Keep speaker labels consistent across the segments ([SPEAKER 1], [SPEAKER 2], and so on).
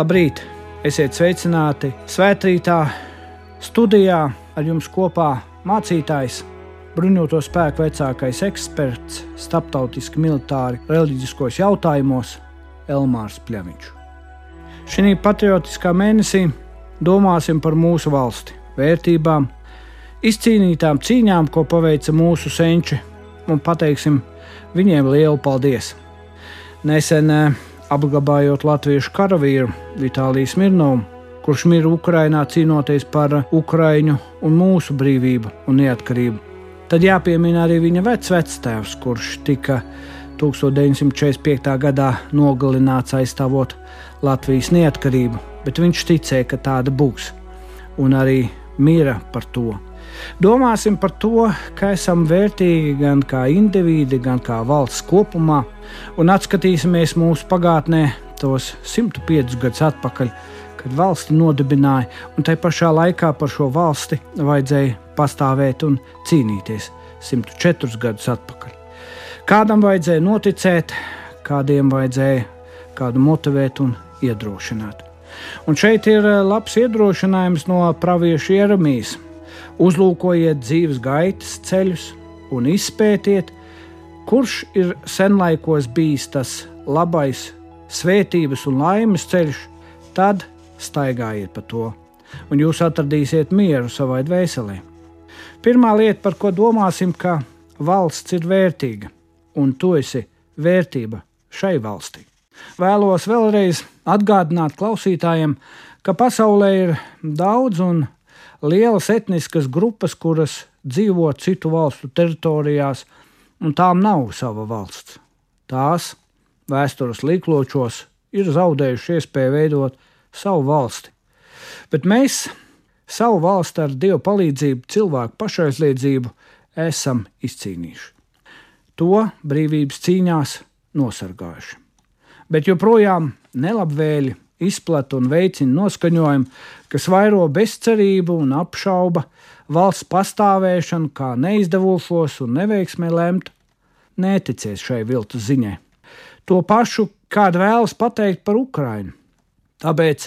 [SPEAKER 1] Labrīt! Esiet sveicināti svētkrītā studijā ar jums kopā mācītājs, bruņoto spēku vecākais eksperts, starptautiski militāri reliģiskos jautājumos Elmārs Pļaviņš. Šī patriotiskā mēnesī domāsim par mūsu valsti, vērtībām, izcīnītām cīņām, ko paveica mūsu senči, un pateiksim viņiem lielu paldies. Nesen eh, apglabājot latviešu karavīru Vitāliju Smirnovu, kurš mirra Ukrainā cīnoties par Ukraiņu un mūsu brīvību un neatkarību. Tad jāpiemina arī viņa vecvectēvs, kurš tika 1945. gadā nogalināts aizstāvot Latvijas neatkarību, bet viņš ticēja, ka tāda būs, un arī mira par to. Domāsim par to, ka esam vērtīgi gan kā indivīdi, gan kā valsts kopumā, un atskatīsimies mūsu pagātnē, tos 105 gadus atpakaļ, kad valsti nodibināja, un tai pašā laikā par šo valsti vajadzēja pastāvēt un cīnīties 104 gadus atpakaļ. Kādam vajadzēja noticēt, kādiem vajadzēja kādu motivēt un iedrošināt. Un šeit ir labs iedrošinājums no pravieša ieramīs Uzlūkojiet dzīves gaitas ceļus un izpētiet, kurš ir senlaikos bijis tas labais, svētības un laimes ceļš, tad staigājiet pa to, un jūs atradīsiet mieru savai dvēselē. Pirmā lieta, par ko domāsim, ka valsts ir vērtīga, un tu esi vērtība šai valstī. Vēlos vēlreiz atgādināt klausītājiem, ka pasaulē ir daudz un lielas etniskas grupas, kuras dzīvo citu valstu teritorijās, un tām nav sava valsts. Tās vēstures līkločos ir zaudējuši iespēju veidot savu valsti. Bet mēs savu valsti ar Dieva palīdzību, cilvēku pašaizliedzību esam izcīnījuši. To brīvības cīņās nosargājuši. Bet joprojām nelabvēli izplata un veicina noskaņojumu, kas vairo bezcerību un apšauba valsts pastāvēšanu kā neizdevušos un neveiksmē lemt, neticies šai viltus ziņai. To pašu kāda vēlas pateikt par Ukrainu. Tāpēc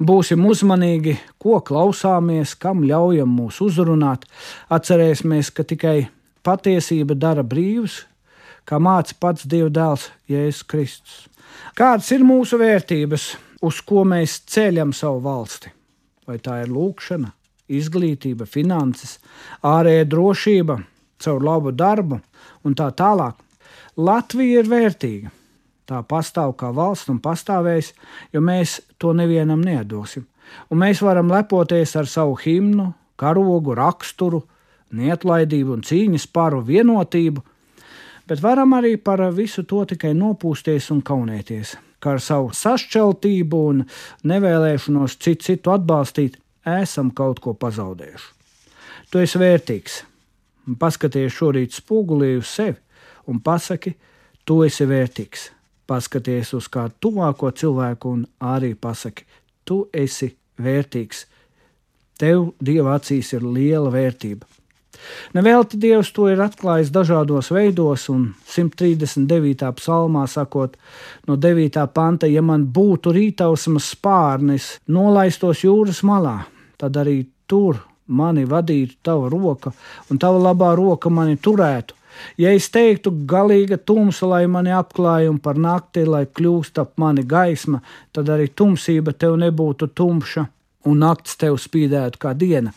[SPEAKER 1] būsim uzmanīgi, ko klausāmies, kam ļaujam mūs uzrunāt. Atcerēsimies, ka tikai patiesība dara brīvus, kā māca pats Dieva dēls Jēzus Kristus. Kādas ir mūsu vērtības? Uz ko mēs ceļam savu valsti. Vai tā ir lūkšana, izglītība, finanses, ārējā drošība, caur labu darbu un tā tālāk. Latvija ir vērtīga. Tā pastāv kā valsts un pastāvēs, jo mēs to nevienam nedosim. Un mēs varam lepoties ar savu himnu, karogu, raksturu, neatlaidību un cīņas paru vienotību, bet varam arī par visu to tikai nopūsties un kaunēties ka ar savu sašķeltību un nevēlēšanos citu, citu atbalstīt, esam kaut ko pazaudējuši. Tu esi vērtīgs. Paskaties šorīt spogulī uz sevi un pasaki, tu esi vērtīgs. Paskaties uz kādu tuvāko cilvēku un arī pasaki, tu esi vērtīgs. Tev Dieva acīs ir liela vērtība. Nevelti Dievs to ir atklājis dažādos veidos, un 139. psalmā sakot, no 9. panta, ja man būtu rītausmas spārnis, nolaistos jūras malā, tad arī tur mani vadītu tava roka, un tava labā roka mani turētu. Ja es teiktu, galīga tumsa, lai mani apklāj un par nakti, lai kļūst ap mani gaisma, tad arī tumsība tev nebūtu tumša, un nakts tev spīdētu kā diena.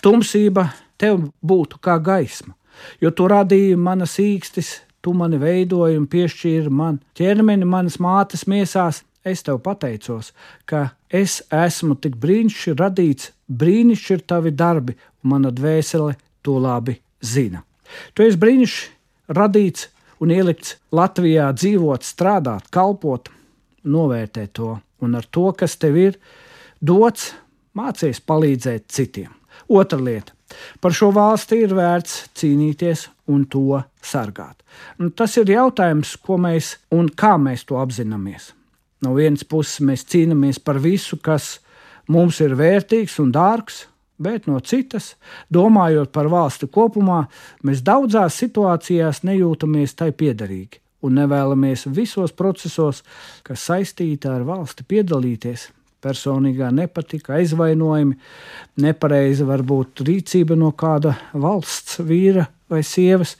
[SPEAKER 1] Tumsība tev būtu kā gaisma, jo tu radīji manas īkstis, tu mani veidoji un piešķīri man ķermeni manas mātes miesās. Es tev pateicos, ka es esmu tik brīnišķīgi radīts, brīnišķīgi ir tavi darbi, un mana dvēsele to labi zina. Tu esi brīnišķīgi radīts un ielikts Latvijā dzīvot, strādāt, kalpot, novērtēt to, un ar to, kas tev ir dots, mācies palīdzēt citiem. Otra lieta Par šo valsti ir vērts cīnīties un to sargāt. Un tas ir jautājums, ko mēs un kā mēs to apzināmies. No vienas puses mēs cīnāmies par visu, kas mums ir vērtīgs un dārgs, bet no citas, domājot par valsti kopumā, mēs daudzās situācijās nejūtamies tai piederīgi un nevēlamies visos procesos, kas saistīti ar valsti piedalīties, personīgā nepatika, aizvainojumi, nepareiza varbūt rīcība no kāda valsts vīra vai sievas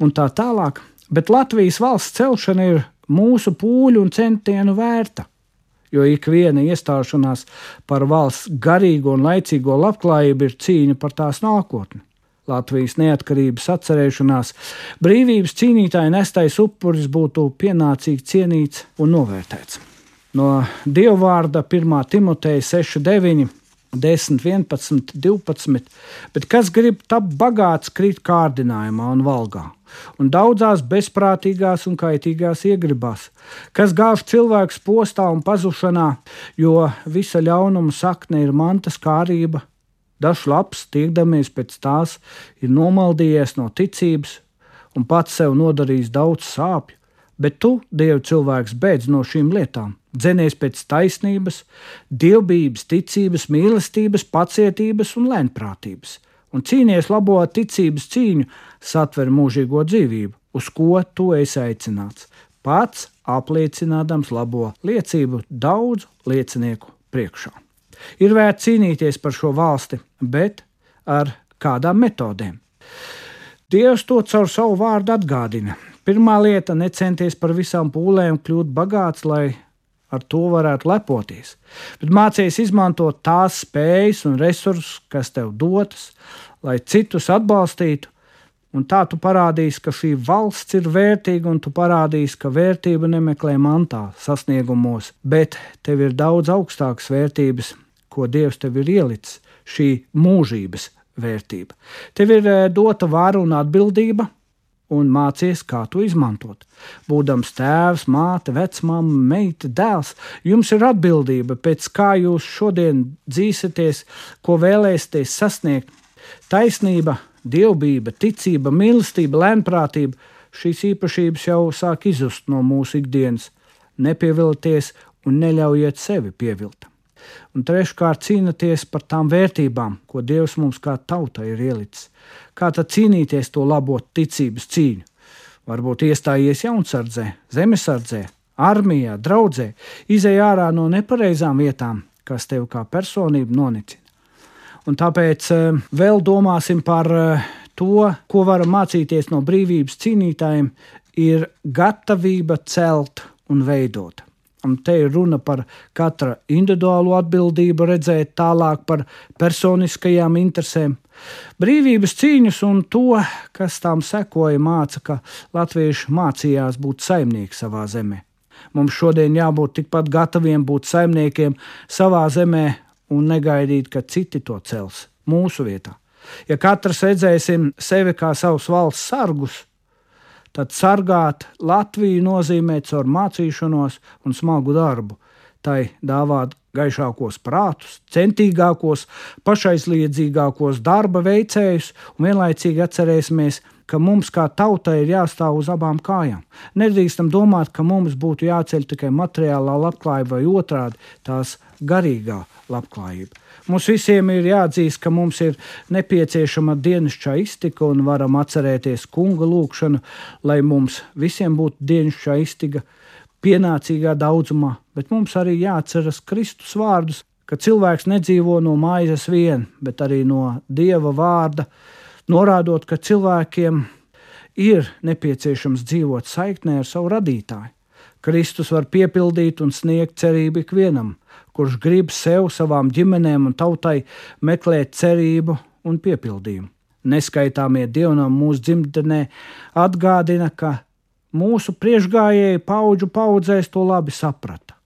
[SPEAKER 1] un tā tālāk. Bet Latvijas valsts celšana ir mūsu pūļu un centienu vērta jo ik viena iestāšanās par valsts garīgo un laicīgo labklājību ir cīņa par tās nākotni. Latvijas neatkarības atcerēšanās, brīvības cīnītāja nestais upuris būtu pienācīgi cienīts un novērtēts. No dievvvārda 1. Timoteja 6, 9, 10, 11, 12, bet kas grib tapt bagāts, krīt kārdinājumā un valgā un daudzās bezprātīgās un kaitīgās iegribās, kas gāž cilvēkus postā un pazušanā, jo visa ļaunuma sakne ir mantas kārība. Dažs labs, tiekdamies pēc tās, ir nomaldījies no ticības un pats sev nodarījis daudz sāpju, bet tu, Dieva cilvēks, beidz no šīm lietām. Dzenies pēc taisnības, dievbijības, ticības, mīlestības, pacietības un lēnprātības un cīnies labo ticības cīņu, satver mūžīgo dzīvību, uz ko tu esi aicināts. Pats apliecinādams labo liecību daudzu liecinieku priekšā. Ir vērts cīnīties par šo valsti, bet ar kādām metodēm. Dievs to caur savu vārdu atgādina. Pirmā lieta - necenties par visām pūlēm kļūt bagāts, lai ar to varētu lepoties, bet mācīties izmantot tās spējas un resursus, kas tev dotas, lai citus atbalstītu. Un tā tu parādīsi, ka šī valsts ir vērtīga, un tu parādīsi, ka vērtība nemeklē mantā, sasniegumos, bet tev ir daudz augstākas vērtības, ko Dievs tev ir ielicis, šī mūžības vērtība. Tev ir eh, dota vara un atbildība, un mācies, kā to izmantot. Būdams tēvs, māte, vecmāma, meita, dēls, jums ir atbildība, pēc kā jūs šodien dzīsieties, ko vēlēsieties sasniegt. Taisnība, dievbijība, ticība, mīlestība, lēnprātība šīs īpašības jau sāk izzust no mūsu ikdienas. Nepievilties un neļaujiet sevi pievilt. Un treškārt, cīnāties par tām vērtībām, ko Dievs mums kā tautai ir ielicis. Kā tad cīnīties to labot ticības cīņu? Varbūt iestājies jaunsardzē, zemesardzē, armijā, draudzē, izēj ārā no nepareizām vietām, kas tev kā personību nonicina. Un tāpēc eh, vēl domāsim par eh, to, ko varam mācīties no brīvības cīnītājiem, ir gatavība celt un veidot. Un te ir runa par katra individuālo atbildību, redzēt tālāk par personiskajām interesēm. Brīvības cīņas un to, kas tām sekoja, māca, ka latvieši mācījās būt saimnieki savā zemē. Mums šodien jābūt tikpat gataviem būt saimniekiem savā zemē un negaidīt, ka citi to cels mūsu vietā. Ja katrs redzēsim sevi kā savus valsts sargus, tad sargāt Latviju nozīmē caur mācīšanos un smagu darbu, tai dāvāt gaišākos prātus, centīgākos, pašaizliedzīgākos darba veicējus, un vienlaicīgi atcerēsimies, ka mums kā tautai ir jāstāv uz abām kājām. Nedrīkstam domāt, ka mums būtu jāceļ tikai materiālā labklājība vai otrādi tās garīgā labklājība. Mums visiem ir jāatzīst, ka mums ir nepieciešama dienasčā iztika un varam atcerēties kunga lūgšanu, lai mums visiem būtu dienasčā iztika pienācīgā daudzumā, bet mums arī jāatceras Kristus vārdus, ka cilvēks nedzīvo no maizes vien, bet arī no Dieva vārda, norādot, ka cilvēkiem ir nepieciešams dzīvot saiknē ar savu radītāju. Kristus var piepildīt un sniegt cerību ikvienam, kurš grib sev, savām ģimenēm un tautai meklēt cerību un piepildījumu. Neskaitāmie dievnam mūsu dzimtenē atgādina, ka mūsu priekšgājēji paudžu paudzēs to labi saprata.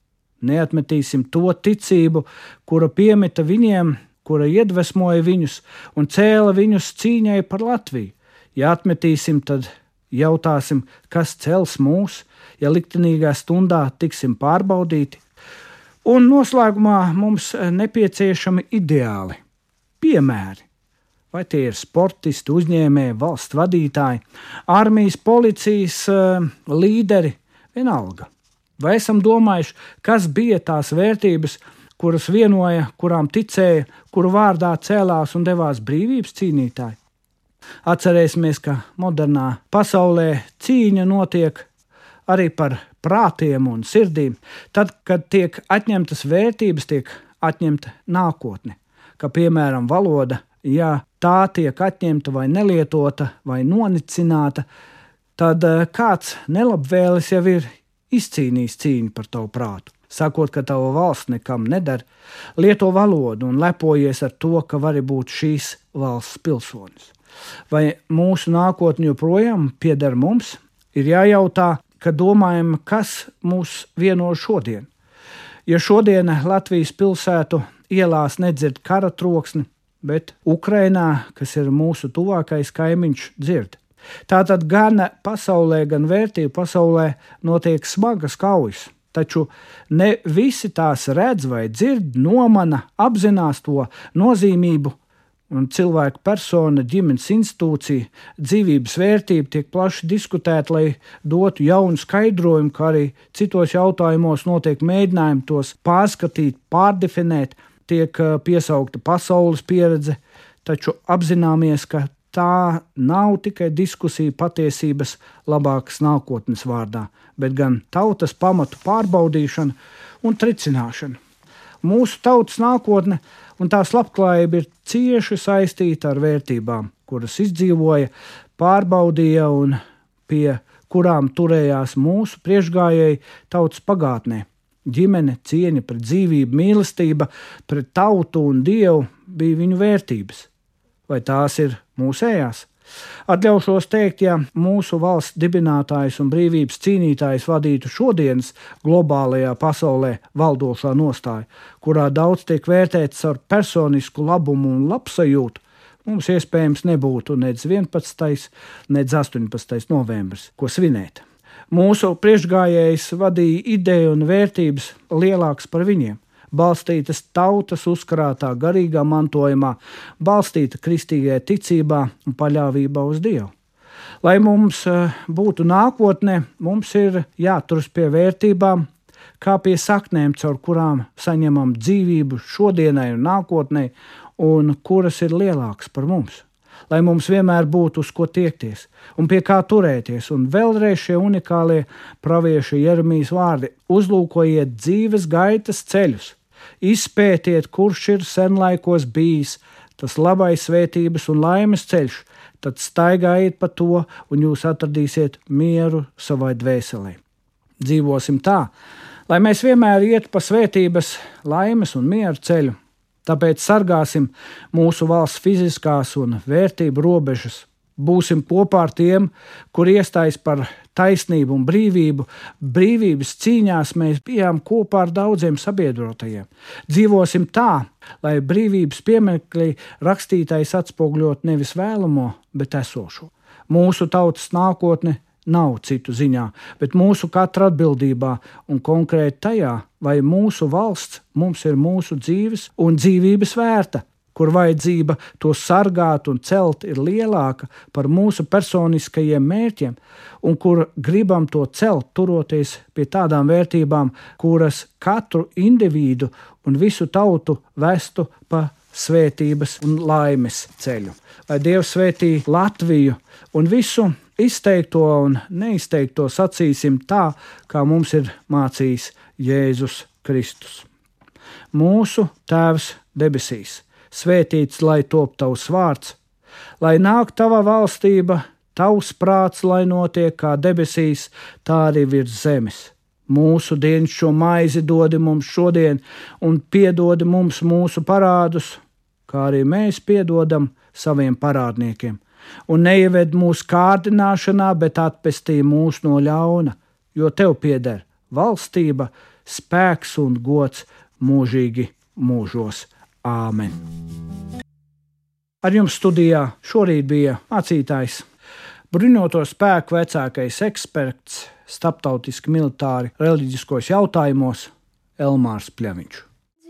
[SPEAKER 1] Neatmetīsim to ticību, kura piemita viņiem, kura iedvesmoja viņus un cēla viņus cīņai par Latviju. Ja atmetīsim, tad jautāsim, kas cels mūs, ja liktenīgā stundā tiksim pārbaudīti, Un noslēgumā mums eh, nepieciešami ideāli, piemēri. Vai tie ir sportisti, uzņēmēji, valsts vadītāji, armijas, policijas uh, līderi, vienalga. Vai esam domājuši, kas bija tās vērtības, kuras vienoja, kurām ticēja, kuru vārdā cēlās un devās brīvības cīnītāji? Atcerēsimies, ka modernā pasaulē cīņa notiek arī par prātiem un sirdīm, tad, kad tiek atņemtas vērtības, tiek atņemta nākotne. Kā piemēram, valoda, ja tā tiek atņemta vai nelietota vai nonicināta, tad eh, kāds nelabvēlis jau ir izcīnījis cīņu par tavu prātu. Sakot, ka tava valsts nekam neder, lieto valodu un lepojies ar to, ka vari būt šīs valsts pilsonis. Vai mūsu nākotne joprojām pieder mums? Ir jājautā, ka domājam, kas mūs vieno šodien. Ja šodien Latvijas pilsētu ielās nedzird kara troksni, bet Ukrainā, kas ir mūsu tuvākais kaimiņš, dzird. Tātad gan pasaulē, gan vērtību pasaulē notiek smagas kaujas, taču ne visi tās redz vai dzird, nomana, apzinās to nozīmību. Un cilvēka persona, ģimenes institūcija, dzīvības vērtība tiek plaši diskutēta, lai dotu jaunu skaidrojumu, kā arī citos jautājumos notiek mēģinājumi tos pārskatīt, pārdefinēt, tiek eh, piesaukta pasaules pieredze, taču apzināmies, ka tā nav tikai diskusija patiesības labākas nākotnes vārdā, bet gan tautas pamatu pārbaudīšana un tricināšana. Mūsu tautas nākotne un tās labklājība ir cieši saistīta ar vērtībām, kuras izdzīvoja, pārbaudīja un pie kurām turējās mūsu priekšgājēji tautas pagātnē. Ģimene, cieņa pret dzīvību, mīlestība pret tautu un dievu bija viņu vērtības vai tās ir mūsējās? Atļaušos teikt, ja mūsu valsts dibinātājs un brīvības cīnītājs vadītu šodienas globālajā pasaulē valdošā nostāja, kurā daudz tiek vērtēts ar personisku labumu un labsajūtu, mums iespējams nebūtu nec 11. nec 18. novembris, ko svinēt. Mūsu priekšgājējs vadīja ideju un vērtības lielākas par viņiem balstītas tautas uzkrātā garīgā mantojumā, balstīta kristīgajā ticībā un paļāvībā uz Dievu. Lai mums eh, būtu nākotne, mums ir jāturas pie vērtībām, kā pie saknēm, caur kurām saņemam dzīvību šodienai un nākotnē, un kuras ir lielākas par mums lai mums vienmēr būtu uz ko tiekties un pie kā turēties. Un vēlreiz šie unikālie pravieša Jeremijas vārdi - uzlūkojiet dzīves gaitas ceļus, izpētiet, kurš ir senlaikos bijis. Tas labais svētības un laimes ceļš, tad staigājiet pa to, un jūs atradīsiet mieru savai dvēselē. Dzīvosim tā, lai mēs vienmēr ietu pa svētības, laimes un miera ceļu Tāpēc sargāsim mūsu valsts fiziskās un vērtību robežas. Būsim kopā ar tiem, kur iestājas par taisnību un brīvību. Brīvības cīņās mēs bijām kopā ar daudziem sabiedrotajiem. Dzīvosim tā, lai brīvības pieminekļi rakstītājs atspoguļot nevis vēlamo, bet esošo. Mūsu tautas nākotne nav citu ziņā, bet mūsu katra atbildībā un konkrēti tajā, vai mūsu valsts mums ir mūsu dzīves un dzīvības vērta, kur vajadzība to sargāt un celt ir lielāka par mūsu personiskajiem mērķiem, un kur gribam to celt, turoties pie tādām vērtībām, kuras katru individu un visu tautu vestu pa svētības un laimes ceļu. Lai Dievs svētī Latviju un visu izteikto un neizteikto sacīsim tā, kā mums ir mācījis Jēzus Kristus. Mūsu Tēvs debesīs, svētīts lai top tavs vārds, lai nāk tava valstība, tavs prāts, lai notiek kā debesīs, tā arī virs zemes. Mūsu dienas šo maizi dodi mums šodien, un piedodi mums mūsu parādus, kā arī mēs piedodam saviem parādniekiem un neieved mūsu kārdināšanā, bet atpestī mūs no ļauna, jo tev pieder valstība, spēks un gods mūžīgi mūžos. Āmen! Ar jums studijā šorīt bija mācītājs, bruņoto spēku vecākais eksperts, starptautiski militāri reliģiskos jautājumos Elmārs Pļaviņš.